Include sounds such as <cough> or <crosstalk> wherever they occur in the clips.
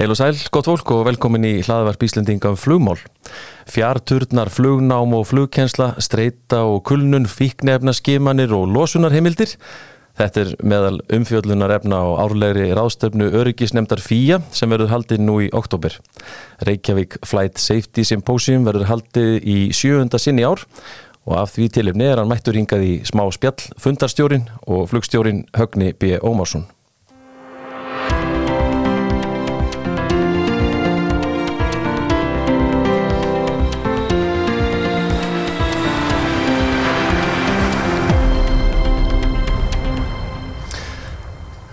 Heil og sæl, gott fólk og velkomin í hlaðvarp Íslendinga um flugmál. Fjarturnar, flugnám og flugkensla, streyta og kulnun, fíknefna, skimanir og losunarheimildir. Þetta er meðal umfjöllunar efna á árlegri ráðstöfnu öryggisnemdar FIA sem verður haldið nú í oktober. Reykjavík Flight Safety Symposium verður haldið í sjöunda sinni ár og af því tilifni er hann mættur hingað í smá spjall fundarstjórin og flugstjórin Högni B. Ómarsson.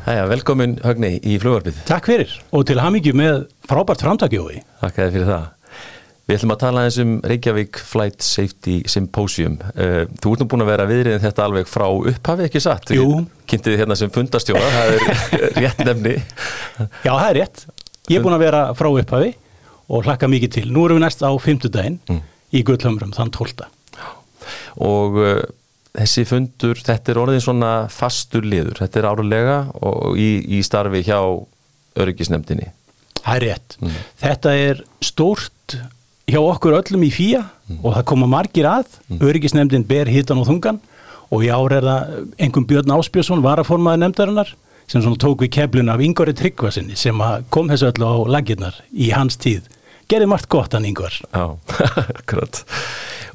Æja, velkomin Högni í flugvarpið. Takk fyrir og til hamingju með frábært framtakjói. Takk fyrir það. Við ætlum að tala eins um Reykjavík Flight Safety Symposium. Uh, þú ert nú búin að vera viðriðin þetta alveg frá upphafi, ekki satt? Jú. Kynnti þið hérna sem fundastjóða, það er <laughs> rétt nefni. Já, það er rétt. Ég er búin að vera frá upphafi og hlakka mikið til. Nú erum við næst á fymtudaginn mm. í Gullhamrum, þann 12. Og uh, þessi fundur, þetta er orðin svona fastur liður. Þetta er árulega og í, í starfi hjá öryggisnefndinni. Það er rétt. Mm. Þetta er stórt hjá okkur öllum í fíja mm. og það koma margir að, mm. öryggisnefndin ber hitan og þungan og í ár er það einhverjum Björn Áspjörsson, varaformaði nefndarinnar sem tók við keflun af Yngvari Tryggvarsinni sem kom þessu öllu á lagirnar í hans tíð. Gerði margt gott hann Yngvar. Já, <laughs> akkurat.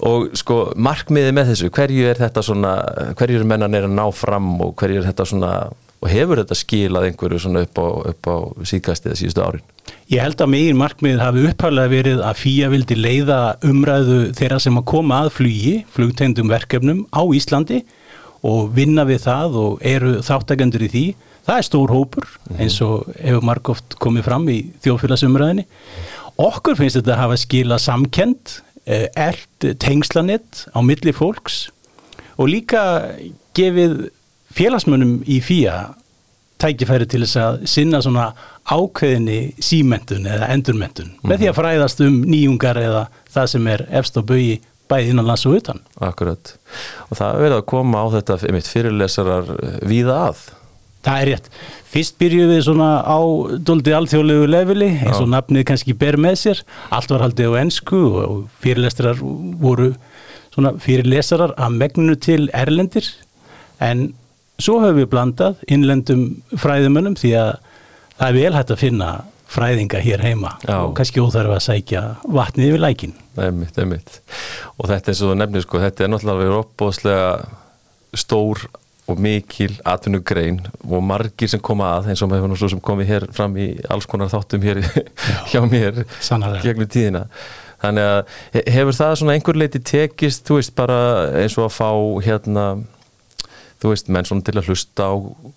Og sko markmiði með þessu, hverju er þetta svona, hverju er mennan er að ná fram og hverju er þetta svona, og hefur þetta skilað einhverju svona upp á, á síkastið síðustu árin? Ég held að megin markmið hafi upphæflega verið að FÍA vildi leiða umræðu þeirra sem að koma að flugi, flugtendum verkefnum á Íslandi og vinna við það og eru þáttakendur í því. Það er stór hópur mhm. eins og hefur margóft komið fram í þjóðfélagsumræðinni. Okkur finnst þetta að hafa skila samkend, eld eh, tengslanett á milli fólks og líka gefið félagsmönnum í FÍA tækifæri til þess að sinna svona ákveðinni símentun eða endurmentun mm -hmm. með því að mhm. fræðast um nýjungar eða það sem er efst á bögi bæði innan lands og utan. Akkurat. Og það verður að koma á þetta fyrirlesarar eh, víða að. Það er rétt. Fyrst byrjuðum við svona á doldi alþjóðlegu leveli eins og nafnið kannski ber með sér. Allt var haldið á ennsku og fyrirlesarar voru svona fyrirlesarar að megnu til erlendir en Svo höfum við blandað innlendum fræðumönnum því að það er vel hægt að finna fræðinga hér heima Já. og kannski óþarf að sækja vatnið yfir lækin. Það er mitt, það er mitt. Og þetta og þú nefnir sko, þetta er náttúrulega opbóðslega stór og mikil atvinnugrein og margir sem koma að eins og maður svo sem komið hér fram í alls konar þáttum hér <laughs> hjá mér gegnum tíðina. Þannig að hefur það svona einhver leiti tekist, þú veist, bara eins og að fá hérna þú veist, menn svona til að hlusta á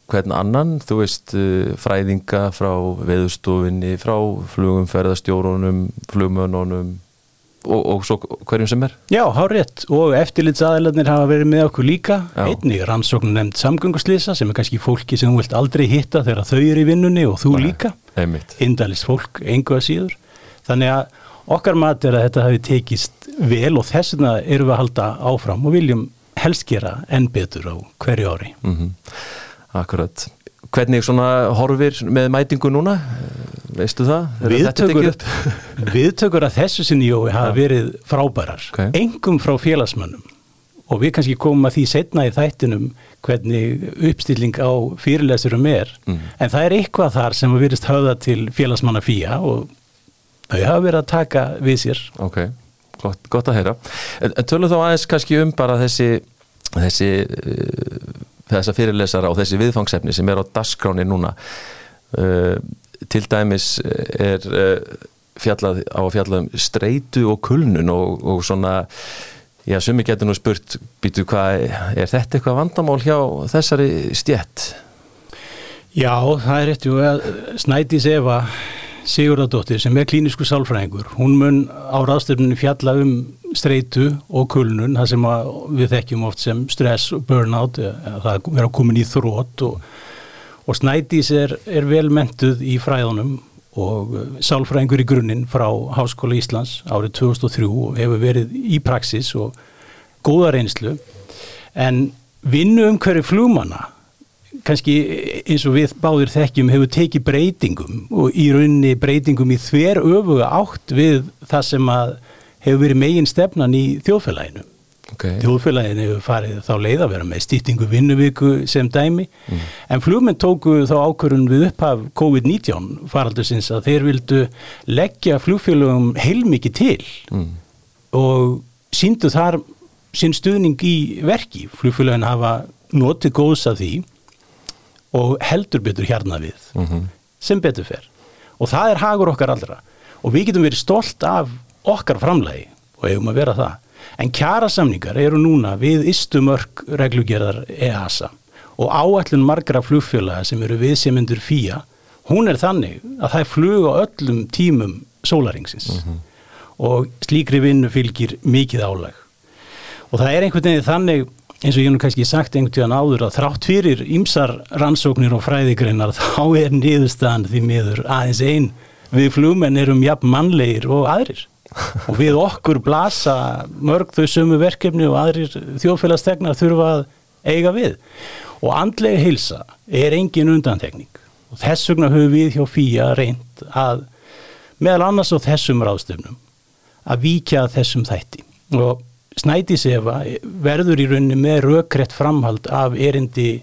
hvern annan, þú veist eh, fræðinga frá veðustofinni frá flugumferðastjórunum flugmönunum og, og svo hverjum sem er Já, hár rétt, og eftirlitsaðilarnir hafa verið með okkur líka, Já. einni rannsóknum nefnd samgönguslýsa sem er kannski fólki sem þú vilt aldrei hitta þegar þau eru í vinnunni og þú Nei, líka, indalist fólk einhvað síður, þannig að okkar mat er að þetta hafi tekist vel og þess vegna eru við að halda áfram og viljum helst gera enn betur á hverju ári. Mm -hmm. Akkurat. Hvernig svona horfir með mætingu núna? Veistu það? Viðtökur, <laughs> viðtökur að þessu sinni jói hafa verið frábærar. Okay. Engum frá félagsmönnum og við kannski komum að því setna í þættinum hvernig uppstilling á fyrirlesurum er mm. en það er eitthvað þar sem við virðist höfða til félagsmanna fíja og þau hafa verið að taka við sér. Ok, gott, gott að heyra. En, en tölum þá aðeins kannski um bara þessi þessi uh, þessa fyrirlesara og þessi viðfangsefni sem er á dasgráni núna uh, til dæmis er uh, fjallað á að fjalla um streitu og kulnun og, og svona já, sumi getur nú spurt býtu hvað, er þetta eitthvað vandamál hjá þessari stjett? Já, það er rétt, Snædís Eva Sigurðardóttir sem er klínisku sálfræðingur, hún mun á ráðstöfninu fjalla um streitu og kulnun, það sem við þekkjum oft sem stress og burnout, það er að koma í þrótt og, og Snædís er, er vel mentuð í fræðunum og sálfræðingur í grunninn frá Háskóla Íslands árið 2003 og hefur verið í praksis og góða reynslu en vinnu um hverju flugmanna kannski eins og við báðir þekkjum hefur tekið breytingum og í rauninni breytingum í þver öfuga átt við það sem að hefur verið megin stefnan í þjóðfélaginu. Okay. Þjóðfélaginu hefur farið þá leið að vera með stýttingu vinnuviku sem dæmi mm. en flugmenn tóku þá ákvörun við upphaf COVID-19 faraldusins að þeir vildu leggja flugfélagum heilmikið til mm. og síndu þar sinn stuðning í verki. Flugfélagin hafa notið góðs af því og heldur betur hérna við mm -hmm. sem betur fer og það er hagur okkar allra og við getum verið stolt af okkar framlegi og hefum að vera það en kjara samningar eru núna við istumörk reglugerðar EASA og áallun margra flugfélaga sem eru viðsemundur fýja hún er þannig að það er flug á öllum tímum sólaringsins mm -hmm. og slíkri vinnu fylgir mikið álag. Og það er einhvern veginn þannig eins og ég nú kannski sagt einhvern tíðan áður að þrátt fyrir ýmsar rannsóknir og fræðigreinar <laughs> þá er niðurstaðan því miður aðeins einn við flugmenn erum jafn mannlegir og aðrir <laughs> og við okkur blasa mörg þau sömu verkefni og aðrir þjóðfélagstegnar þurfa að eiga við. Og andlega hilsa er engin undantekning. Og þess vegna höfum við hjá FÍA reynd að meðal annars á þessum ráðstöfnum að víkja þessum þætti. Og Snædisefa verður í rauninni með rökkrett framhald af erindi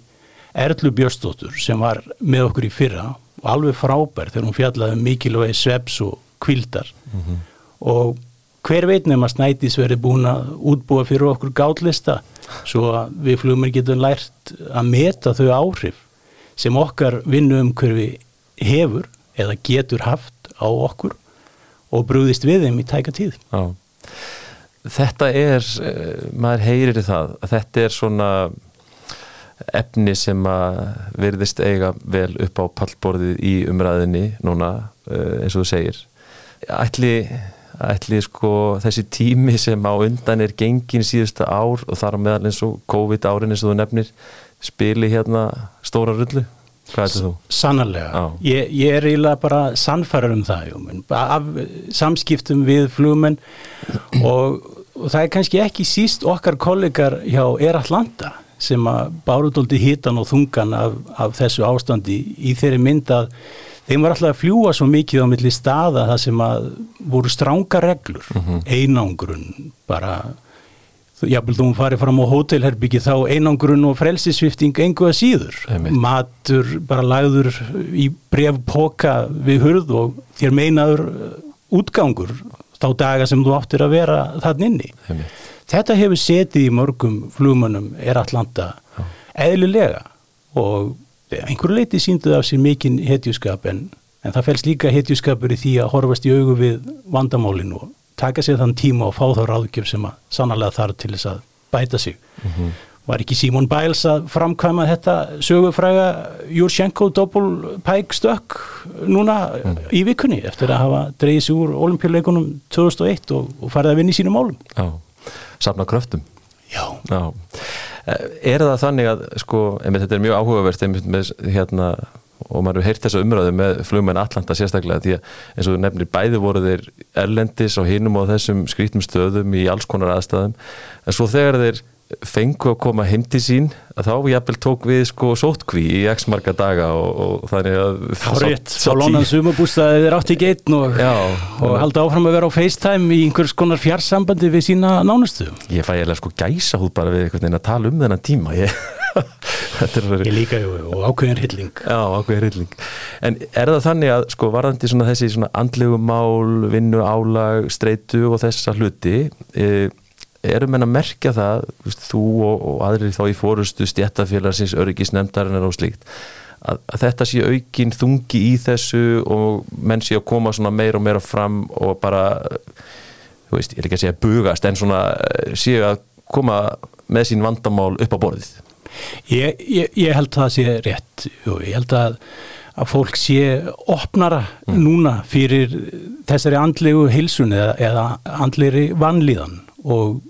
Erlu Björnstóttur sem var með okkur í fyrra og alveg frábær þegar hún fjallaði um mikilvægi sveps og kvildar mm -hmm. Og hver veit nefn að Snædis verði búin að útbúa fyrir okkur gátlista svo að við flugumir getum lært að meta þau áhrif sem okkar vinnuumkörfi hefur eða getur haft á okkur og brúðist við þeim í tæka tíð. Já þetta er, eh, maður heyrir það að þetta er svona efni sem að verðist eiga vel upp á pallborðið í umræðinni núna eh, eins og þú segir ætli, ætli sko þessi tími sem á undan er gengin síðusta ár og þar á meðal eins og COVID árin eins og þú nefnir spili hérna stóra rullu Hvað er þetta þú? Sannarlega. Ég, ég er eiginlega bara sannfærar um það, jú, af samskiptum við flugumenn <clears throat> og, og það er kannski ekki síst okkar kollegar hjá Air Atlanta sem að bárudóldi hitan og þungan af, af þessu ástandi í þeirri mynd að þeim var alltaf að fljúa svo mikið á milli staða það sem að voru stránga reglur, mm -hmm. einangrun, bara jáfnveg þú farið fram á hótelherbyggi þá einangrun og frelsisvifting enguða síður, Einmitt. matur bara lagður í brevpoka við hurð og þér meinaður uh, útgangur þá daga sem þú áttir að vera þann inni Einmitt. þetta hefur setið í mörgum flugmannum er allanda eðlilega og einhverju leiti sínduð af sér mikinn hetjuskap en, en það fels líka hetjuskapur í því að horfast í augu við vandamálinu og taka sér þann tíma og fá þá ráðgjöf sem að sannarlega þarf til þess að bæta sig. Mm -hmm. Var ekki Simon Biles að framkvæma þetta sögufræga Jurchenko doppelpæk stök núna mm. í vikunni eftir að hafa dreyðið sig úr olimpíuleikunum 2001 og, og farið að vinna í sínum málum. Já, safna kröftum. Já. Já. Er það þannig að, sko, einmitt þetta er mjög áhugavert einmitt með hérna og maður hefur heyrt þessa umröðu með flugmenn Atlanta sérstaklega því að eins og þú nefnir bæði voru þeir erlendis og hinum á þessum skrítum stöðum í alls konar aðstæðum. En svo þegar þeir fengu að koma heim til sín að þá jafnvel tók við sko sótkví í x marga daga og, og þannig að þá rétt, þá lónan sumabústaði þeir átt í geitn og, og haldi áfram að vera á FaceTime í einhvers konar fjarsambandi við sína nánustu. Ég fæ ég sko gæsa húð bara við einhvern veginn að tala um þennan tíma. Ég <laughs> Ég líka jú, og ákveðin hilling Já, ákveðin hilling En er það þannig að sko varðandi svona þessi svona andlegu mál, vinnu, álag streitu og þessa hluti e, erum en að merkja það þú og, og aðrir þá í fórustu stjættafélagsins, öryggisnefndarinnar og slíkt að, að þetta sé aukin þungi í þessu og menn sé að koma svona meira og meira fram og bara þú veist, ég er ekki að segja bugast en svona e, séu að koma með sín vandamál upp á borðið Ég, ég, ég held að það sé rétt Jú, ég held að, að fólk sé opnara mm. núna fyrir þessari andlegu hilsun eða, eða andleri vanlíðan og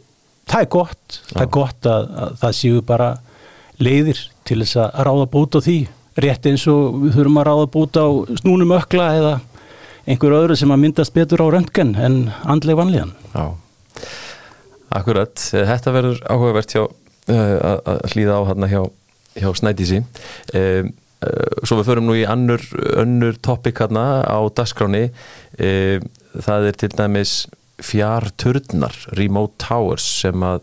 það er gott Já. það er gott að, að það séu bara leiðir til þess að ráða bút á því. Rétt eins og við þurfum að ráða bút á snúnum ökla eða einhver öðru sem að myndast betur á röntgen en andleg vanlíðan. Já, akkurat. Þetta verður áhugavert hjá Eh, að hlýða á hérna hjá hjá Snædísi. Um, svo við förum nú í annur, önnur topic hérna á dagskráni um, það er til dæmis fjarturnar, remote towers sem að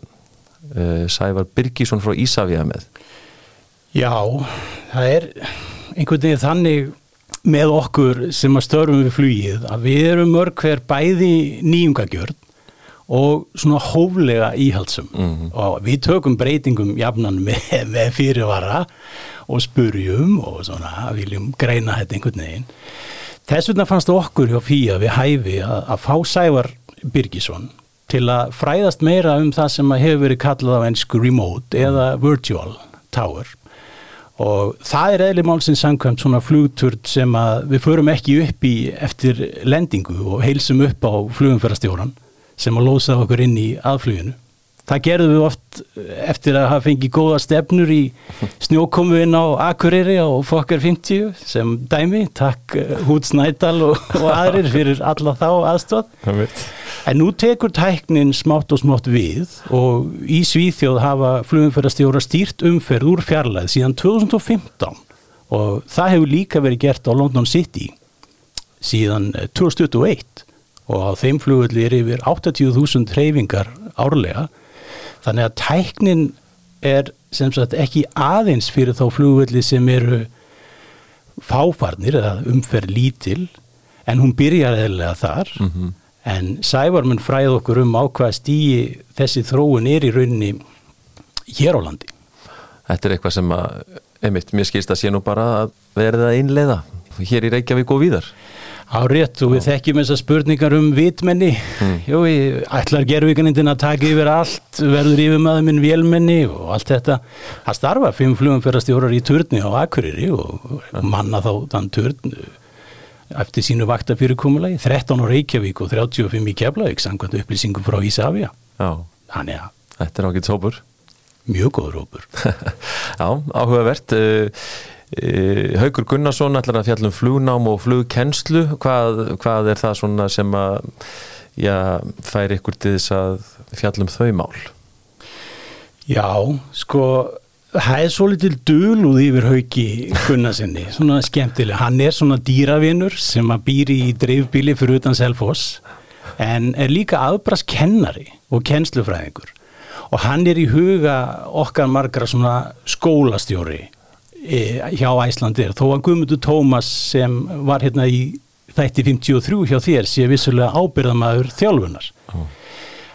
uh, Sævar Birgisson frá Ísafja með? Já, það er einhvern veginn þannig með okkur sem að störum við flugið að við erum mörg hver bæði nýjungagjörn og svona hóflega íhaldsum Mhm. og við tökum breytingum jafnan með, með fyrirvara og spurjum og svona viljum greina þetta einhvern veginn. Þess vegna fannst okkur hjá FÍA við hæfi að, að fá Sævar Birgisson til að fræðast meira um það sem hefur verið kallað á ennsku remote eða virtual tower og það er eðli málsins samkvæmt svona flugturn sem að við förum ekki upp í eftir lendingu og heilsum upp á flugumferðarstjóran sem að lósa okkur inn í aðfluginu. Það gerðum við oft eftir að hafa fengið góða stefnur í <laughs> snjókomu inn á Akureyri á Fokker 50 sem dæmi, takk Hút Snædal og, og aðrir fyrir alla þá aðstóð. En nú tekur tæknin smátt og smátt við og í Svíþjóð hafa flugumferðarstjóra stýrt umferð úr fjarlæð síðan 2015 og það hefur líka verið gert á London City síðan eh, 2021 og á þeim flugulli er yfir 80.000 treyfingar árlega þannig að tæknin er sem sagt ekki aðeins fyrir þá flugulli sem eru fáfarnir eða umferð lítil en hún byrjar eðlega þar Mhm. En Sævar mun fræð okkur um á hvað stíi þessi þróun er í rauninni hér á landi. Þetta er eitthvað sem að, einmitt, mér skilst að sé nú bara að verða að einleiða hér í Reykjavík og víðar. Á rétt og við þekkjum þessar spurningar um vitmenni. Jú, ég ætlar gerðvíkanindin að taka yfir allt, verður yfir maður minn vélmenni og allt þetta. Það starfa fimm flugumferðarstjórar í turni á Akureyri og manna þá þann turn eftir sínu vakta fyrirkomulagi. 13 á Reykjavík og 35 í Keflavík samkvæmt upplýsingum frá Ísafja. Þannig að þetta er ágætt sópur. mjög góður hópur. <laughs> Já, áhugavert. Uh, uh, Haukur Gunnarsson ætlar að fjalla um flugnám og flugkennslu. Hvað, hvað er það svona sem að já, fær ykkur til þess að fjalla um þau mál? Já, sko það er svo litil dulúð yfir hauki Gunnarsinni, svona skemmtileg. Hann er svona dýravinur sem að býri í dreifbíli fyrir utan Selfoss en er líka aðbrast kennari og kennslufræðingur. Og hann er í huga okkar margra svona skólastjóri e, hjá Æslandir þó að Guðmundur Tómas sem var hérna í þætti 53 hjá þér sé vissulega ábyrðamaður þjálfunar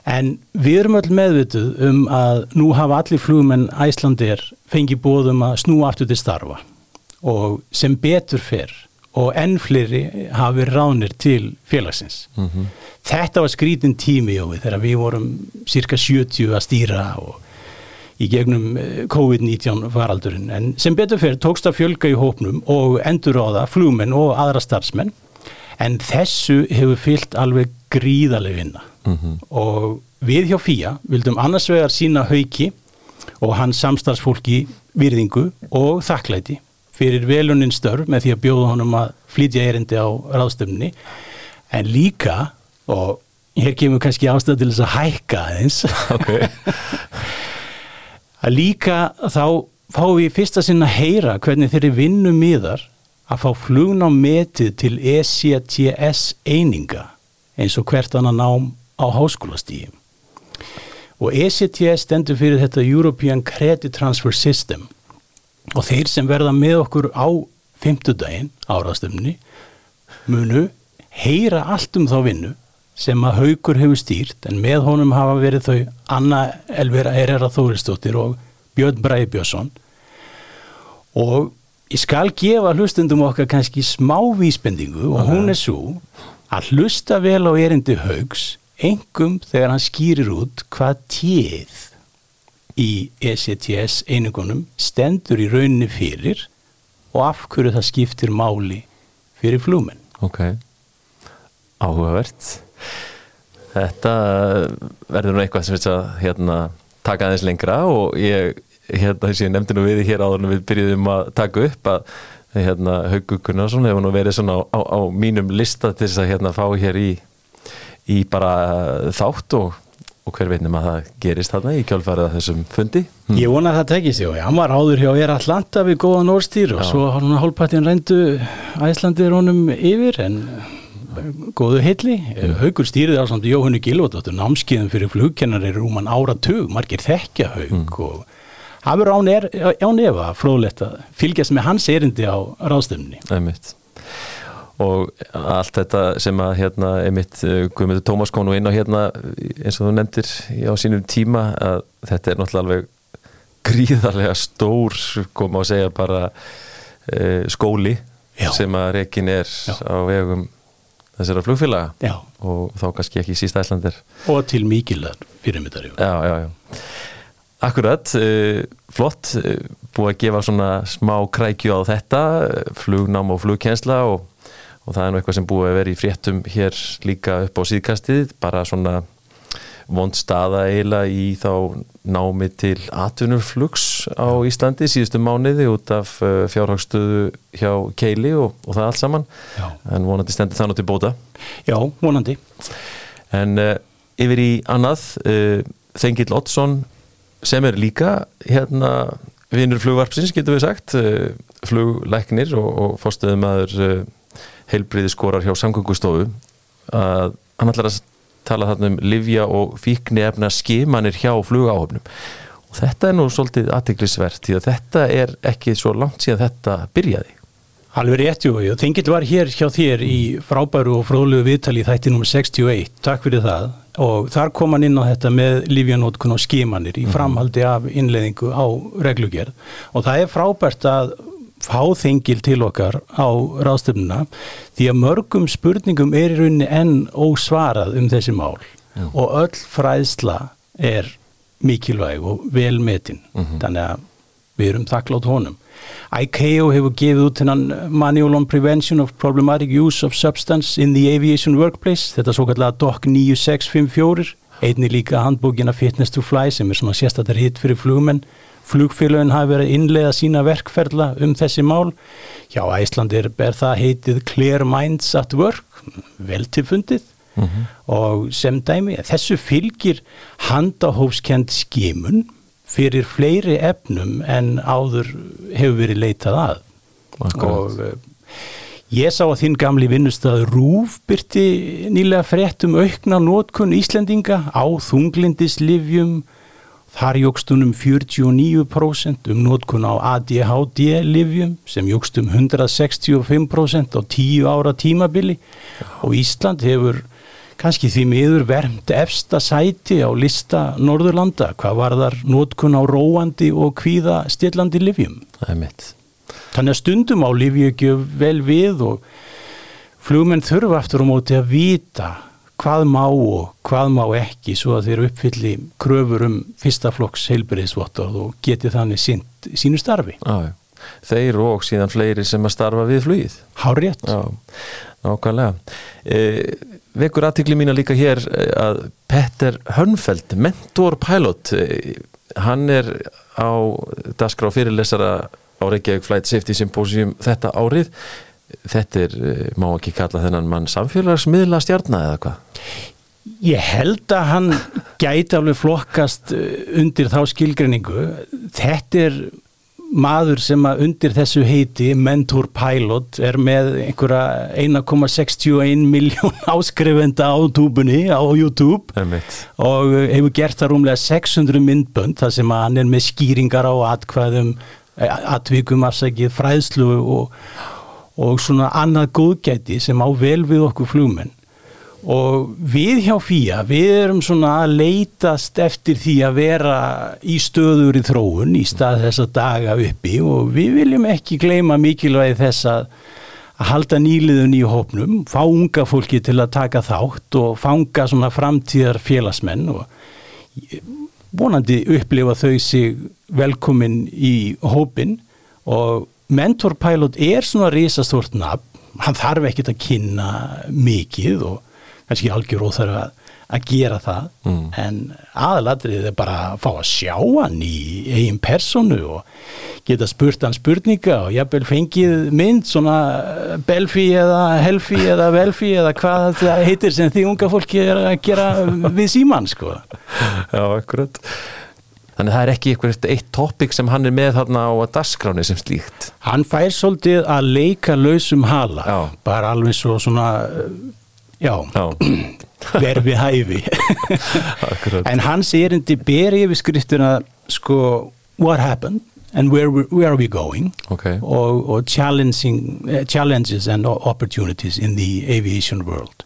En við erum öll meðvituð um að nú hafa allir flugmenn Æslandir fengið bóðum að snúa aftur til starfa og sem betur fer og enn fleiri hafi ránir til félagsins. Mhm. Þetta var skrítin tími Jói þegar við vorum cirka 70 að stýra og í gegnum eh, COVID-19 faraldurinn en sem betur fer tókst að fjölga í hópnum og enduráða flugmenn og aðra starfsmenn en þessu hefur fyllt alveg gríðaleg vinna Mhm. og við hjá FÍA vildum annars vegar sína hauki og hans samstarfsfólki virðingu og þakklæti fyrir velunin störf með því að bjóða honum að flytja erindi á ráðstöfni en líka og hér kemur kannski ástæð til þess að hækka aðeins Ok. að líka þá fáum við fyrsta sinna að heyra hvernig þeirri vinnu miðar að fá flugná metið til ECTS eininga eins og hvert annan nám á háskólastíðum. Og E ECTS stendur fyrir þetta European Credit Transfer System. Og þeir sem verða með okkur á fimmtudaginn árastöfni munu heyra allt um þá vinnu sem að haukur hefur stýrt en með honum hafa verið þau Anna Elvira Herrera Þóristóttir og Björn Bræði Björnsson. Og ég skal gefa hlustendum okkar kannski smá vísbendingu og hún er svo að hlusta vel á erindi haugs engum þegar hann skýrir út hvað tíð í ECTS einingunum stendur í rauninni fyrir og af hverju það skiptir máli fyrir flúmenn. Ok, áhugavert Þetta verður nú eitthvað sem við að hérna, taka aðeins lengra og ég hérna, þessi nefndi nú við hér áður en við byrjuðum að taka upp að hérna, Haugur Gunnarsson hefur nú verið svona á, á, á mínum lista til þess að hérna, fá hér í, í bara þátt og og hver veitnum að það gerist þarna í kjálfarið að þessum fundi. Hm. Ég vona að það tekist, já, hann var áður hjá Air Atlanta við góðan orðstýr og svo hann hálfpartin reyndu æslandir honum yfir en góðu heilli, mm. haugur stýrið á samt Jóhannu Gilvardóttur, námskiðum fyrir flugkennar er rúman áratug, margir þekkja haug mm. og það verður án, er, án efa fróðlegt að fylgjast með hans erindi á ráðstöfni Æmitt og allt þetta sem að hérna einmitt eh, Guðmundur Tómas konu inn á hérna eins og þú nefndir á sínum tíma að þetta er náttúrulega alveg gríðarlega stór koma að segja bara e, skóli Já. sem að rekin er Já. á vegum þessara flugfélaga Já. og þá kannski ekki sísta æslandir og til mikilvæg fyrirmyndar Akkurat, uh, flott, uh, búið að gefa svona smá krækju á þetta, flugnám og flugkjensla og og það er nú eitthvað sem búið að vera í fréttum hér líka upp á síðkastið bara svona vond staða eiginlega í þá námi til atvinnurflugs á Íslandi síðustu mánuði út af uh, fjárhagstöðu hjá Keili og, og það allt saman. Já. en vonandi stendur það nú til bóta. Já, vonandi. En uh, yfir í annað uh, Þengil Ottsson sem er líka hérna vinnur flugvarpsins getur við sagt uh, flugleiknir og, og fórstuðum aður uh, heilbriði skorar hjá samgöngustofu að hann ætlar að tala þarna um livja og fíkni efna skimanir hjá flugáhöfnum og þetta er nú svolítið aðteglisvert því að þetta er ekki svo langt síðan þetta byrjaði. Alveg rétt jú og þengil var hér hjá þér í frábæru og fróðlegu viðtali þætti nr. 61, takk fyrir það og þar kom hann inn á þetta með livjanótkun og skimanir í mhm. framhaldi af innleðingu á reglugjörð og það er frábært að fá þengil til okkar á ráðstöfnuna því að mörgum spurningum er í rauninni enn ósvarað um þessi mál. Já. og öll fræðsla er mikilvæg og velmetin mm -hmm. þannig að við erum þakklátt honum. ICAO hefur gefið út hennan Manual on Prevention of Problematic Use of Substance in the Aviation Workplace þetta er svo kallega DOC 9654 einni líka handbúkina Fitness to Fly sem er svona sérstaklega hitt fyrir flugmenn Flugfélagin hafi verið innlega sína verkferðla um þessi mál. Já, Æslandir ber það heitið Clear Minds at Work, vel tilfundið mm -hmm. og sem dæmi, þessu fylgir handahófskend skimun fyrir fleiri efnum en áður hefur verið leitað að. Akkurat. Og uh, ég sá að þinn gamli vinnustad Rúf byrti nýlega frétt um aukna nótkunn Íslendinga á þunglindislivjum Þar jógstunum 49% um nótkun á ADHD-livjum sem jógstum 165% á 10 ára tímabili og Ísland hefur kannski því miður vermt efsta sæti á lista Norðurlanda hvað var þar nótkun á róandi og kvíða stillandi livjum. Það er mitt. Þannig að stundum á livju ekki vel við og flugmenn þurfa aftur á móti að vita hvað má og hvað má ekki svo að þeir uppfylli kröfur um fyrstaflokks heilbyrðisvottorð og geti þannig sínt, sínu starfi. Já, þeir og síðan fleiri sem að starfa við flugið. Hárétt. Já, nákvæmlega. E, vekur aðtikli mína líka hér e, að Petter Hönfeld, mentorpilot, e, hann er á dasgra og fyrirlesara á Reykjavík Flight Safety Symposium þetta árið þetta er, eh, má ekki kalla þennan mann samfélagsmiðla stjarnar eða hvað? Ég held að hann gæti alveg flokkast eh, undir þá skilgreiningu. Þetta er maður sem að undir þessu heiti Mentor Pilot er með einhverja 1,61 miljón <laughs> áskrifenda á túbunni á YouTube. Og hefur gert það rúmlega 600 myndbönd þar sem að hann er með skýringar á atkvæðum eh, atvikum afsækið fræðslu og og svona annað góðgæti sem á vel við okkur flugmenn. Og við hjá FÍA við erum svona að leitast eftir því að vera í stöður í þróun í stað þess að daga uppi og við viljum ekki gleima mikilvægi þess að að halda nýliðun í hópnum, fá unga fólki til að taka þátt og fanga svona framtíðar félagsmenn og vonandi upplifa þau sig velkomin í hópin og mentorpilot er svona risastort nafn, hann þarf ekkit að kynna mikið og kannski algjör óþarf að, að gera það mm. en aðaladrið er bara að fá að sjá hann í eigin personu og geta spurt hann spurninga og jafnvel fengið mynd svona eh, Belfi eða Helfi eða Velfi eða hvað það heitir sem því unga fólki er að gera við síman sko. Já, akkurat. Þannig það er ekki eitthvað eitt topic sem hann er með þarna á dasgráni sem slíkt. Hann fær svolítið að leika lausum hala, Já. bara alveg svo svona, já, Já, <clears throat> verfi hæfi. <laughs> en hans erindi ber yfir skriftina sko, what happened and where, where are we going? Ok, og, og challenging, uh, challenges and opportunities in the aviation world.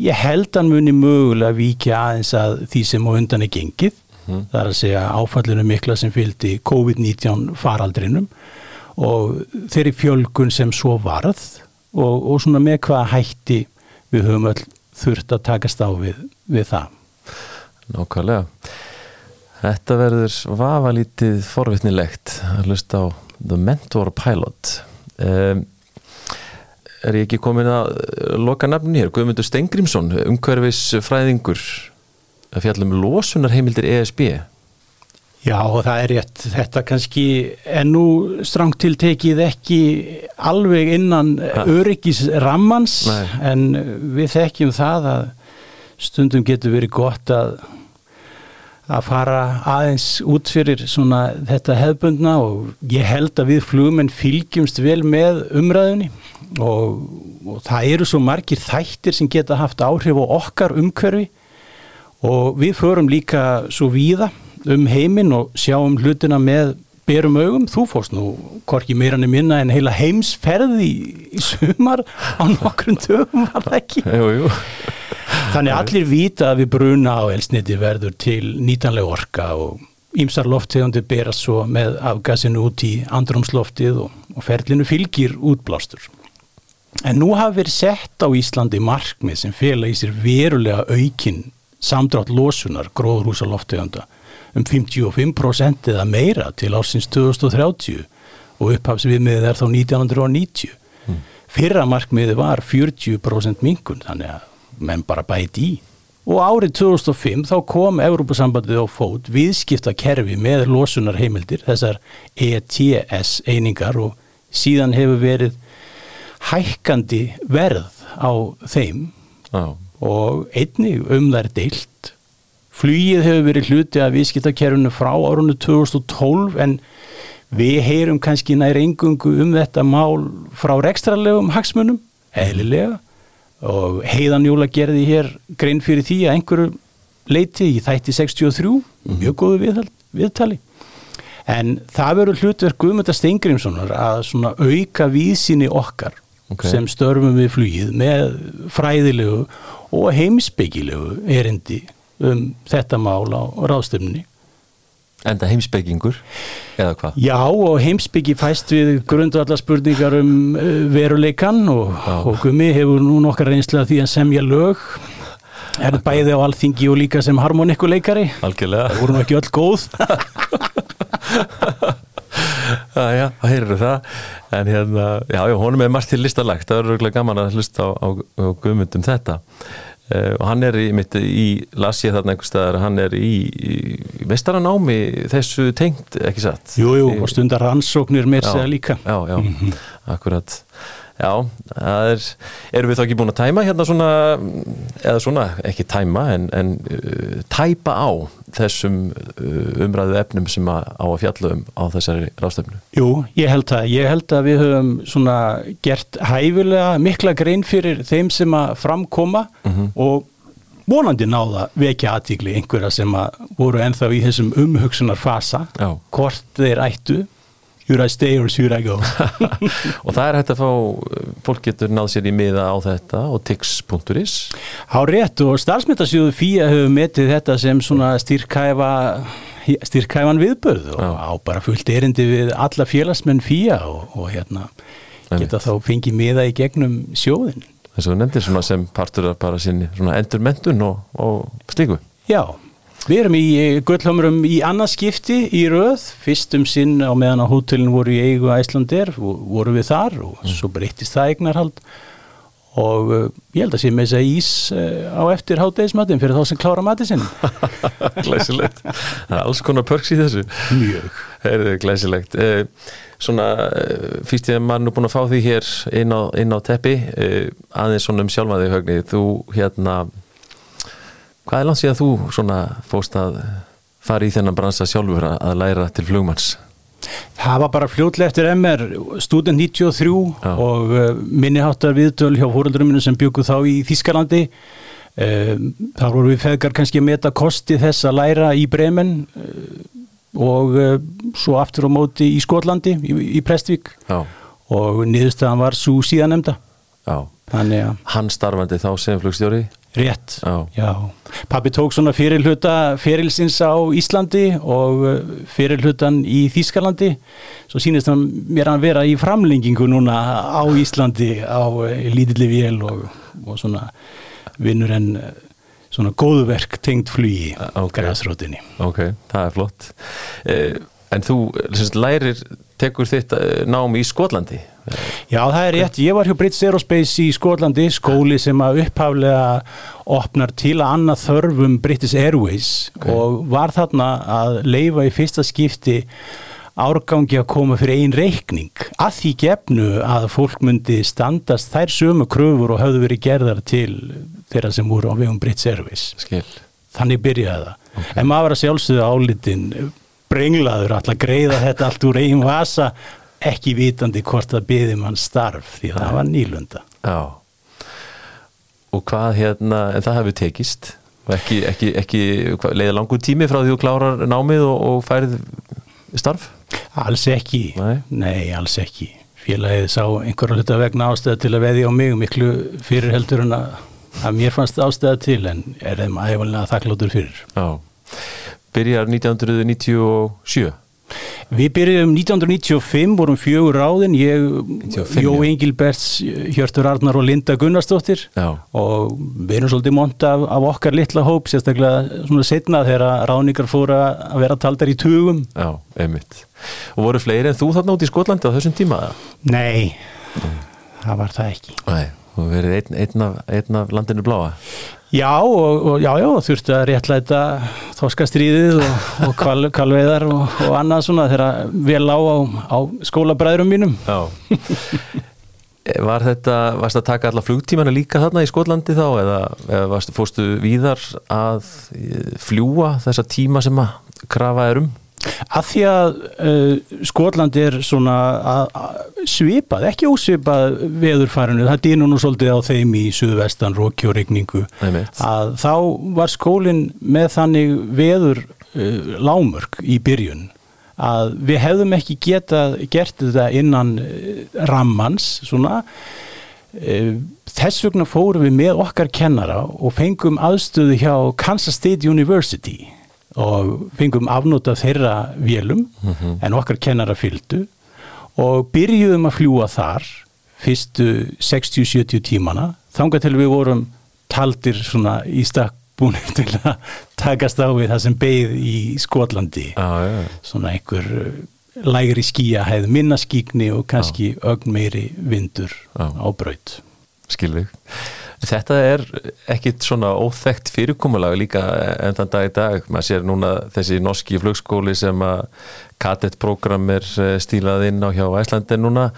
Ég held hann muni mögulega víkja aðeins að því sem á undan er gengið, það er að segja áfallinu mikla sem fylgdi COVID-19 faraldrinum og þeirri fjölgun sem svo varð og, og svona með hvaða hætti við höfum öll þurft að takast á við, við það. nákvæmlega. Þetta verður vafalítið forvitnilegt að hlusta á The Mentor Pilot. Um, er ég ekki komin að loka nafni hér? Guðmundur Stengrimsson, umhverfis fræðingur, að fjallum losunar heimildir ESB. Já, og það er rétt. Þetta kannski er nú strangt tiltekið ekki alveg innan Ha. öryggis rammans Nei. en við þekkjum það að stundum getur verið gott að að fara aðeins út fyrir svona þetta hefbundna og ég held að við flugmenn fylgjumst vel með umræðunni og, og það eru svo margir þættir sem geta haft áhrif á okkar umhverfi og við förum líka svo víða um heiminn og sjáum hlutina með berum augum, þú fórst nú hvorki meira niður minna en heila heimsferði í, í sumar. Á nokkrum dögum var það ekki? Jú, jú. þannig allir vita að við bruna á elsniti verður til nýtanlega orka og ýmsar lofttegundir berast svo með afgasinu út í andrumsloftið og, og ferlinu fylgir útblástur. En nú hafa verið sett á Íslandi markmið sem fela í sér verulega aukin samdrátt losunar gróðrúsa lofttegunda um 55% eða meira til ásins 2030 og upphafsviðmiðið er þá 1990 fyrra markmiðið var 40% minkun þannig að menn bara bæti í. Og árið 2005 þá kom Evrópusambandið á fót viðskipta kerfi með losunar heimildir þessar ETS einingar og síðan hefur verið hækkandi verð á þeim. Já, og einnig um þær deilt. Flugið hefur verið hluti af viðskiptakerfinu frá árunni 2012 en við heyrum kannski nær engungu um þetta mál frá rekstralegum hagsmunum, eðlilega. Og heiðan Júla gerði hér grein fyrir því að einhverju leiti í þætti 63 mjög góðu viðhald, viðtali. En það verður hlutverk Guðmunda Steingrimssonar að auka víðsýni okkar Ok. sem störfum við flugið með fræðilegu og heimsbyggilegu erindi um þetta mál á ráðstöfninni. enda heimspekingur eða hvað? Já og heimsbyggi fæst við grundvallar spurningar um uh, veruleikan og, og Gumi hefur nú nokkar reynslega því að semja lög er bæði á alþingi og líka sem harmonikuleikari Algjörlega. það voru nú ekki öll góð <laughs> Já, það heyrðu það. En hérna, já, já, honum er margt til listalagt. Það er örgulega gaman að hlusta á, á, á guðmundum þetta. Uh, og hann er í, mitt, í las ég þarna einhvers staðar, hann er í, í mestaranámi þessu tengt, ekki satt? Jú, jú, Í- og stundar rannsóknir mér segja líka. Já, já, akkurat Já, er erum við þá ekki búin að tæma hérna svona eða svona, ekki tæma en, en uh, tæpa á þessum uh, umræðu efnum sem að, á að fjalla um á þessari ráðstöfnu Jú, ég held það. Ég held að við höfum svona gert hæfilega mikla grein fyrir þeim sem að framkoma og vonandi náða vekja aðtíkli einhverja sem að voru ennþá í þessum umhugsunar fasa Já. hvort þeir ættu should I stay or should I go? <laughs> Og það er hægt að fá, fólk getur náð sér í miða á þetta og tix.is Há rétt og starfsmyndasjóðu FÍA hefur metið þetta sem svona styrkæfa styrkæfan viðbörð og Já. á bara fullt erindi við alla félagsmenn FÍA og, og hérna geta þá fengið miða í gegnum sjóðin eins og þú nefndir svona sem partur af bara sinni svona endurmentun og, og slíku. Já, við erum í Gullhamrum í annað skipti í röð, fyrst um sinn á meðan að hótelin voru í eigu Æslandir, voru við þar og svo breyttist það eignarhald. Og uh, ég held að sé með þess að ís uh, á eftir hátdeismatin fyrir þá sem klára mati sinni <laughs> Glæsilegt. Það er alls konar pörks í þessu. Mjög. Heyrðu, glæsilegt. Eh, Svona, fyrst ég að maður nú búin að fá því hér inn á, inn á teppi aðeins svona um sjálfa þig högni. Þú hérna hvað er langt síðan þú svona fóst að fara í þennan bransa sjálfur að- læra til flugmanns Það var bara fljótlega eftir MR, student 93 Já. og uh, minniháttar viðtöl hjá fóröldruminu sem byggu þá í Þískalandi. Um, þar voru við feðgar kannski að meta kosti þess að læra í Bremen uh, og uh, svo aftur á móti í Skotlandi, í, í Prestvík Já, og niðurstaðan var svo síðanemda. já Þannig að Hann starfandi þá sem flugstjóri rétt, Já. Pappi tók svona fyrirluta fyrilsins á Íslandi og uh, fyrirlutan í Þískalandi. Svo sýnist hann mér að vera í framlengingu núna á Íslandi á uh, lítilli vél og, og svona vinnur en uh, svona góðverk tengt flugi Ok. græsrótinni. Ok, það er flott eh, En þú lærir, tekur þitt eh, nám í Skotlandi Já, það er rétt. Ég var hjá British Aerospace í Skotlandi, skóli sem að upphaflega opnar til að annað þörfum British Airways og var þarna að leifa í fyrsta skipti árgangi að koma fyrir einn reikning að því gefnu að fólk myndi standast þær sömu kröfur og höfðu verið gerðar til þeirra sem voru á vegum British Airways. Skil Þannig byrjaði það. En maður var að sjálfsögðu álitin brenglaður alltaf greiða þetta allt úr eigin vasa ekki vitandi hvort það byði mann starf því að það var nýlunda. Já Og hvað hérna, en það hefur tekist ekki, ekki, ekki leiða langur tími frá því þú klárar námið og, og færið starf Alls ekki. Nei. alls ekki. Félagið sá einhverja hluta vegna ástæða til að veðja á mig miklu fyrir heldur en að, að mér fannst ástæða til en er þeim æfalega þakkláttur fyrir. Já Byrjar 1997 Við byrjum 1995, vorum fjögur ráðin, ég, 95, Jó. Engilberts, Hjörtur Arnar og Linda Gunnarsdóttir Já, og við erum svolítið mont af, af okkar litla hóp, sérstaklega svona setna þegar ráningar fóru að vera taldar í tugum. já, einmitt Og voru fleiri en þú þarna út í Skotlandi á þessum tíma? Nei, það var það ekki. Nei, þú verið einn, einn, af, einn af landinu bláa Já, og, og já, já, þurfti að réttlæta þoskastriðið og, og kval, kvalveðar og, og annað svona þegar vel á á, á skólabræðurum mínum. Já Var þetta, varst að taka alla flugtímana líka þarna í Skotlandi þá eða, eða varst, fórstu víðar að eh, fljúa þessa tíma sem að krafa er um? Að því að uh, Skotland er svona að, að svipað, ekki ósvipað veðurfærinu, það dýnur nú svolítið á þeim í suðvestan, róki og regningu að þá var skólinn með þannig veður uh, lámörk í byrjun að við hefðum ekki getað gert þetta innan uh, rammans svona. Þess vegna fórum við með okkar kennara og fengum aðstöðu hjá Kansas State University og fengum afnóta þeirra vélum en okkar kennara fylgdu og byrjuðum að fljúa þar fyrstu 60-70 tímana. Þangað til við vorum taldir svona í stakk búin <laughs> til að takast á við það sem beigð í Skotlandi. Já, já, svona einhver uh, lægri skýja hefð minna skíkni og kannski ögn meiri vindur Já. á braut. Skilvig Þetta er ekkit svona óþekkt fyrirkomulag líka en þann dag í dag. Maður sér núna þessi norski flugskóli sem að kadettprogram er eh, stílað inn á hjá Æslandi núna.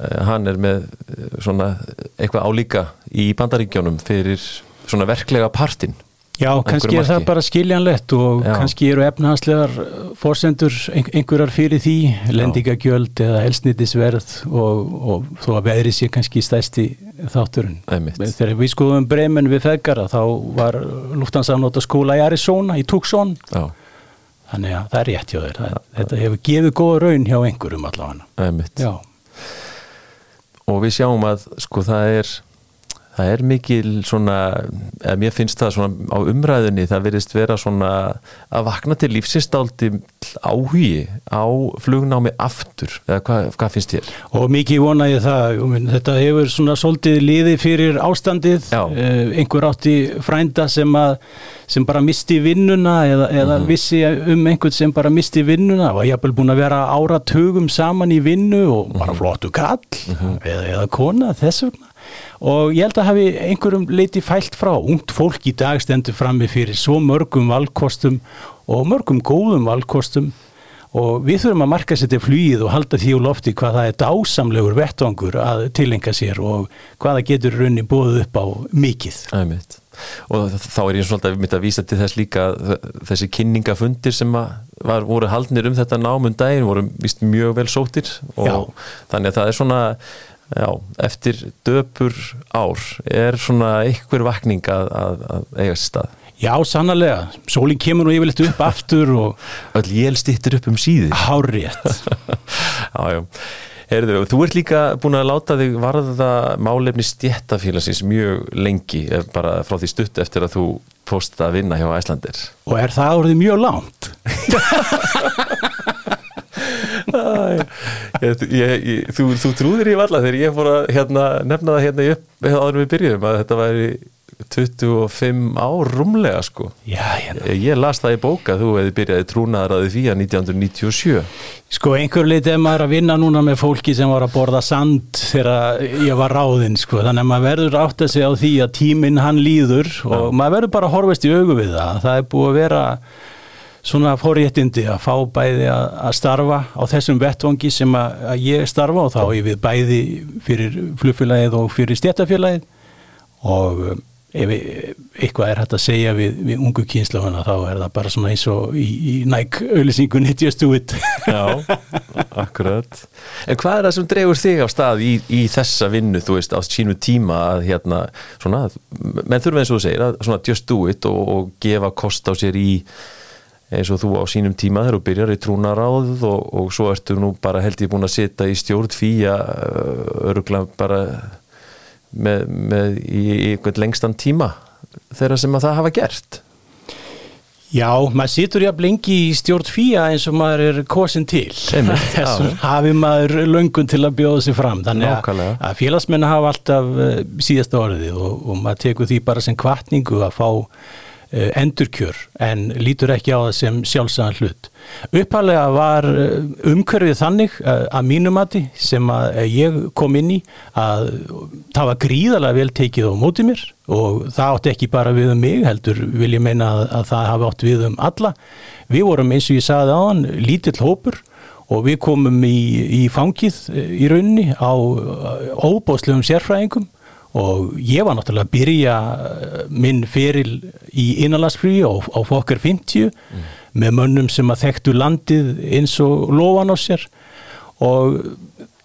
Eh, hann er með eh, svona eitthvað álíka í bandaríkjónum fyrir svona verklega partin Já, kannski er það bara skiljanlegt og Já. kannski eru efnahanslegar forsendur ein- einhverjar fyrir því, lendingagjöld eða elsnitisverð og, og þó að veðri sé kannski stæsti þátturinn. Þegar við skoðum bremen við feðgara þá var Lufthansa skóla í Arizona, í Tucson, Já, þannig að það er rétt hjá þér. Það, þetta hefur gefið góða raun hjá einhverjum allavega. einmitt Já, og við sjáum að sko það er það er mikil svona eða mér finnst það svona á umræðinni það verðist vera svona að vakna til lífsinsdáldi áhugi á flugnámi aftur eða hvað, hvað finnst þér? og mikið vona ég það, þetta hefur svona svolítið liði fyrir ástandið. Eh, einhver átti frænda sem, að, sem bara misti vinnuna eða, eða Mhm. vissi um einhvern sem bara misti vinnuna og ég haf búin að vera áratugum saman í vinnu og Mhm. bara flottu kall eða, eða kona þess vegna og ég held að hafi einhverjum leiti fælt frá ungt fólk í dag stendur frammi fyrir svo mörgum valkostum og mörgum góðum valkostum og við þurfum að marka sér til flýið og halda því úr lofti hvað það er dásamlegur vettvangur að tilenga sér og hvaða getur raunni búið upp á mikið. Æmitt. Og þá er ég svolítið mynda að vísa til þess líka þessi kynningafundir sem var, voru haldnir um þetta námum daginn voru vist mjög vel sóttir og Já. þannig að það er svona Já, eftir döpur ár er svona einhver vakning að, að, að eiga sér stað. Já, sannlega. Sólinn kemur nú yfirleitt upp aftur og... <laughs> Öll jél stýttir upp um síði. Hárétt. <laughs> já, já. Herðu, þú ert líka búin að láta þig varða málefni stjættafélagsins mjög lengi, eh, bara frá því stutt eftir að þú posta að vinna hjá Æslandir. Og er það orðið mjög langt? <laughs> ég, ég, ég, þú, þú trúðir í valla þegar ég fór að hérna, nefna það hérna upp áður við byrjuðum að þetta væri 25 ár rúmlega sko já, hérna. ég las það í bóka þú hefði byrjaði trúnaðaraði fyrir 1997 sko einhver leiti er maður að vinna núna með fólki sem var að borða sand þegar ég var ráðinn sko þannig að maður verður átt að segja á því að tíminn hann líður og ja. maður verður bara að horfast í augu við það það er búið að vera svona fóréttindi að fá bæði að starfa á þessum vettvangi sem að ég starfa og þá ég við bæði fyrir flugfélagið og fyrir stjættafélagið og ef eitthvað er hægt að segja við, við ungu kynslafana þá er það bara svona eins og í, í næk auðlýsingunni just do it. Já, akkurat. En hvað er það sem drefur þig á stað í, í þessa vinnu, þú veist, á sínu tíma að hérna, svona, menn þurfum eins og þú segir að svona just do it og, og gefa kost á sér í eins og þú á sínum tíma þegar þú byrjar í trúnaráð og, og svo ertu nú bara held ég búin að setja í stjórn fýja öruglega bara með, með í, í einhvern lengstan tíma þeirra sem að það hafa gert? Já, maður situr jafn lengi í stjórn fýja eins og maður er kosin til. <laughs> Þessum hafi maður löngun til að bjóða sig fram. Þannig að, að félagsmenn hafa alltaf uh, síðasta orðið og, og maður tekur því bara sem kvartningu að fá endurkjör en lítur ekki á það sem sjálfsæðan hlut Uppalega var eh, umhverfið þannig eh, að mínumati sem að eh, ég kom inn í að það var gríðarlega vel tekið á mótið mér og það átti ekki bara við um mig heldur vil ég meina að, að það hafi átt við um alla. Við vorum eins og ég sagði á hann lítill hópur og við komum í, í fangið í rauninni á óbóðslegum sérfræðingum og ég var náttúrulega að byrja minn feril í innanlandsfríi á, á fokkar 50 mm með mönnum sem að þekktu landið eins og lofan á sér. Og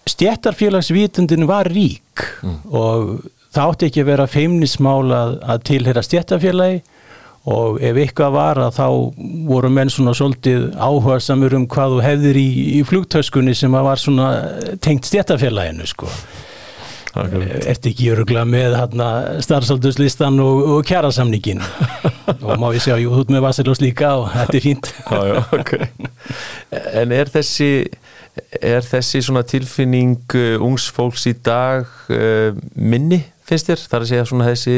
stjættarfélagsvítundin var rík mm. og það átti ekki að vera feimnismál að, að tilhera stjættarfélagi og ef eitthvað var að þá voru menn svona svolítið áhuga samur um hvað þú hefðir í, í flugtöskunni sem að var svona tengt stjættarfélaginu sko ert ekki öruglega með starfsalduslistan og, og kjærasamningin og má ég segja, jú, þú ert með Vasilós líka og þetta er fínt <laughs> já, já, okay. En er þessi er þessi svona tilfinning uh, ungs fólks í dag uh, minni, finnst þér? Það er að segja svona þessi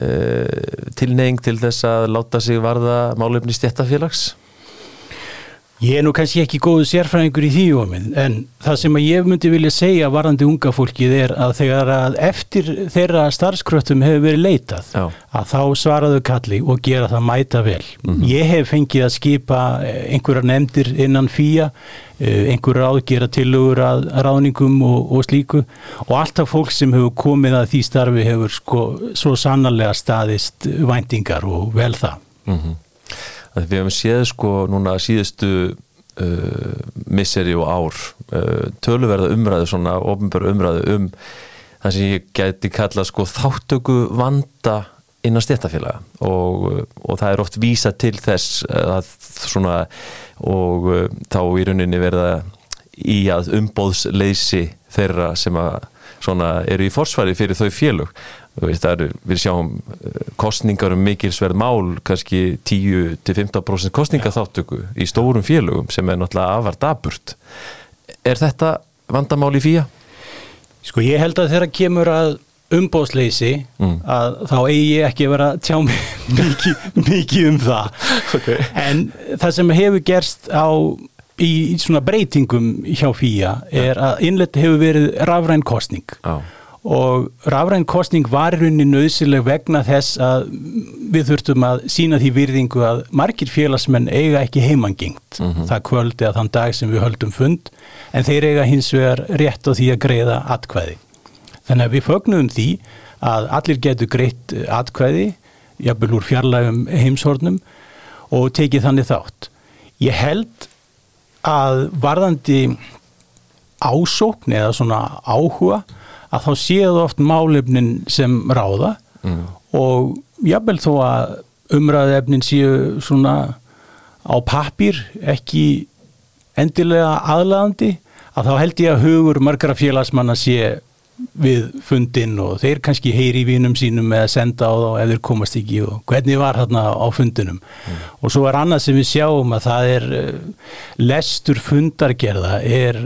uh, tilneying til þess að láta sig varða málefni stjættafélags Ég er nú kannski ekki góðu sérfræðingur í því óminn en það sem ég myndi vilja segja varandi unga fólkið er að þegar að eftir þeirra starfskröttum hefur verið leitað Já. að þá svaraðu kalli og gera það mæta vel. Mm -hmm. Ég hef fengið að skipa einhverjar nefndir innan fýja, eh, einhverjar áðgera tilugur að ráðningum og, og slíku og alltaf fólk sem hefur komið að því starfi hefur sko svo sannarlega staðist væntingar og vel það. Mm -hmm að við hefum séð sko núna síðustu uh, misseri og ár uh, töluverða umræðu svona ofnbjörn umræðu um það sem ég geti kalla sko þáttöku vanda innan stéttafélaga og, og það er oft vísa til þess að svona og uh, þá í rauninni verða í að umbóðsleysi þeirra sem að svona eru í forsvari fyrir þau félug Veist, er, við sjáum eh, kostningar um mikilsverð mál kannski 10-15% kostningaþáttöku í stórum félögum sem er náttúrulega afar daburt er þetta vandamál í fýja? Sko ég held að þeirra kemur að umbóðsleysi mm. að þá eigi ég ekki að vera tjá <laughs> mikið, mikið um það okay. en það sem hefur gerst á í svona breytingum hjá fýja er að innleti hefur verið rafræn kostning á og rafræn kostning var í rauninni nöðsileg vegna þess að við þurftum að sína því virðingu að margir félagsmenn eiga ekki heimangengt það kvöldi að þann dag sem við höldum fund en þeir eiga hins vegar rétt á því að greiða atkvæði. Þannig að við fögnum því að allir getur greitt atkvæði, jafnvel úr fjarlægum heimshornum og tekið þannig þátt. Ég held að varðandi ásókn eða svona áhuga að þá séu oft málefnin sem ráða mm. og jafnvel þó að umræðefnin séu svona á pappir ekki endilega aðlæðandi að þá held ég að hugur margra félagsmanna sé við fundin og þeir kannski heyri í vínum sínum eða senda á þá ef þeir komast ekki og hvernig var þarna á fundinum mm. og svo er annað sem við sjáum að það er lestur fundargerða er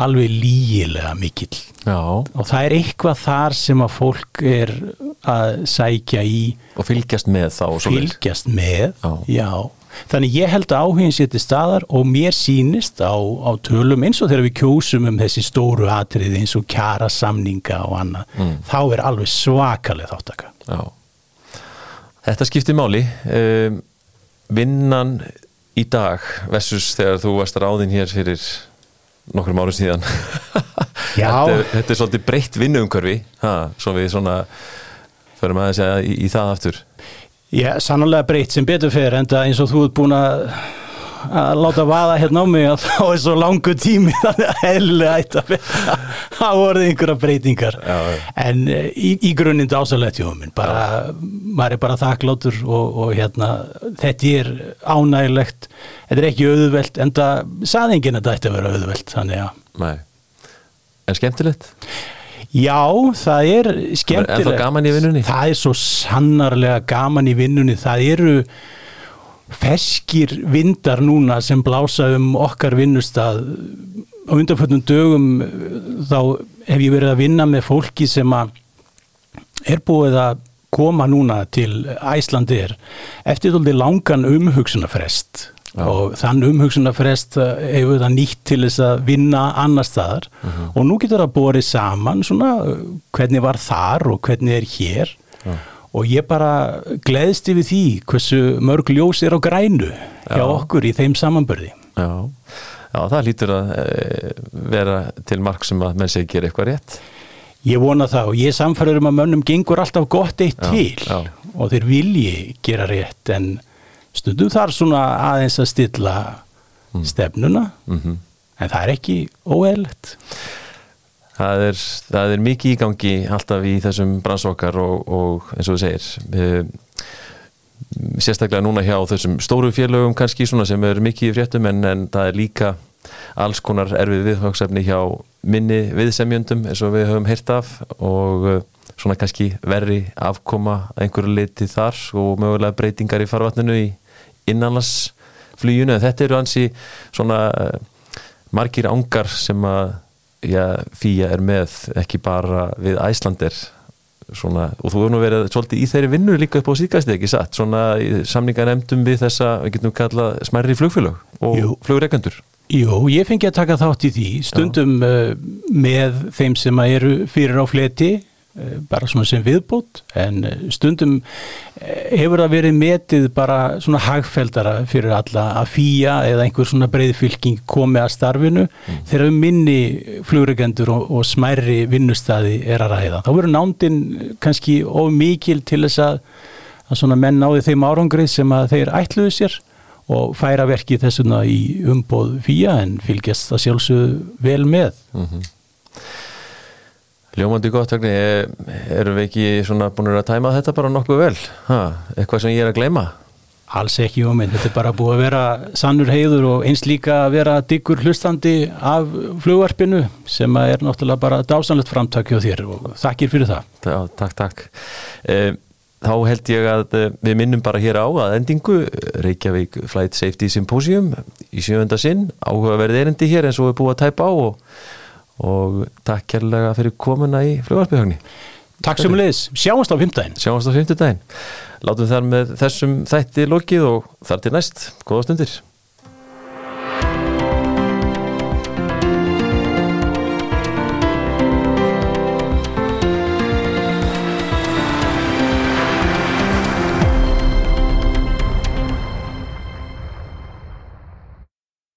alveg lígilega mikill Já. og það er eitthvað þar sem að fólk er að sækja í og fylgjast með þá fylgjast með, já. já þannig ég held að áhugin sétti staðar og mér sínist á, á tölum eins og þegar við kjósum um þessi stóru atrið eins og kjara samninga og annað, mm. þá er alveg svakalega þáttaka Já, þetta skiptir máli um, vinnan í dag versus þegar þú varst ráðinn hér fyrir nokkrum árum síðan. <laughs> Þetta, þetta er svolítið breytt vinnuumkörfi svo við svona förum að segja í, í það aftur. Já, sannlega breytt sem betur fyrir en eins og þú ert búin að að láta vaða hérna á mig að <laughs> þá er svo langu tími þannig að heilig ætti að það <laughs> voruð einhverja breytingar já, já. en eh, í, í grunninn dásalegt jómin, bara maður er bara þakkláttur og, og hérna þetta er ánægilegt þetta er ekki auðvelt en það saðingin að þetta ætti að vera auðvelt þannig að Nei. En skemmtilegt? Já, það er skemmtilegt En það gaman í vinnunni? Það er svo sannarlega gaman í vinnunni það eru ferskir vindar núna sem blása um okkar vinnustad á undanfjöldum dögum þá hef ég verið að vinna með fólki sem að er búið að koma núna til Æslandir eftir þóldi langan umhugsunarfrest Já. og þann umhugsunarfrest hefur það nýtt til þess að vinna annar staðar uh mhm. -huh. og nú getur það borið saman svona hvernig var þar og hvernig er hér Já og ég bara gleðst yfir því hversu mörg ljós er á grænu hjá Já. okkur í þeim samanbörði Já. Já, það lítur að e, vera til marg sem að menn segi gera eitthvað rétt Ég vona það og ég samfæður um að mönnum gengur alltaf gott eitt já, til og þeir vilji gera rétt en stundum þar svona aðeins að stilla mm. stefnuna mm -hmm. en það er ekki óeðlegt það er, það er mikið ígangi alltaf í þessum bransokkar og, og eins og þú segir við, sérstaklega núna hjá þessum stóru félögum kannski sem er mikið í fréttum en, en það er líka alls konar erfið viðhóksefni hjá minni viðsemjöndum eins og við höfum heyrt af og uh, svona kannski verri afkoma einhverju liti þar og mögulega breytingar í farvatninu í innanlandsflýjunu þetta eru hansi svona uh, margir ángar sem að já, Fía er með ekki bara við Æslandir svona, og þú hefur nú verið svolítið í þeirri vinnu líka upp á síðgæsti ekki satt? Svona samningar nefndum við þessa, við getum kallað smærri flugfélög og flugreikendur Jú, ég fengi að taka þátt í því stundum uh, með þeim sem eru fyrir á fleti Eh, bara svona sem viðbútt en eh, stundum eh, hefur það verið metið bara svona hagfeldara fyrir alla að fýja eða einhver svona breyðfylking komi að starfinu mm. þegar minni flugregendur og, og smærri vinnustadi er að ræða. Þá verður nándin kannski of mikil til þess að, að svona menn náði þeim árangrið sem að þeir ætluðu sér og færa verkið þessuna í umbóð fýja en fylgjast það sjálfsög vel með. Mm -hmm. Ljómandi gott, erum við ekki svona búin að tæma þetta bara nokkuð vel? Ha, eitthvað sem ég er að gleyma? Alls ekki, óminn, þetta er bara búið að vera sannur heiður og eins líka að vera diggur hlustandi af flugvarpinu sem er náttúrulega bara dásanlegt framtakju á þér og þakkir fyrir það. Já, takk, takk. Eh, þá held ég að eh, við minnum bara hér á að endingu Reykjavík Flight Safety Symposium í sjönda sinn, áhugaverð erindi hér eins og við búum að tæpa á og og takk kærlega fyrir komuna í fljóðarspíðhagni Takk sem leðis, sjáumst á fymtdægin Sjáumst á fymtdægin Látum þar með þessum þætti lokið og þar til næst, góða stundir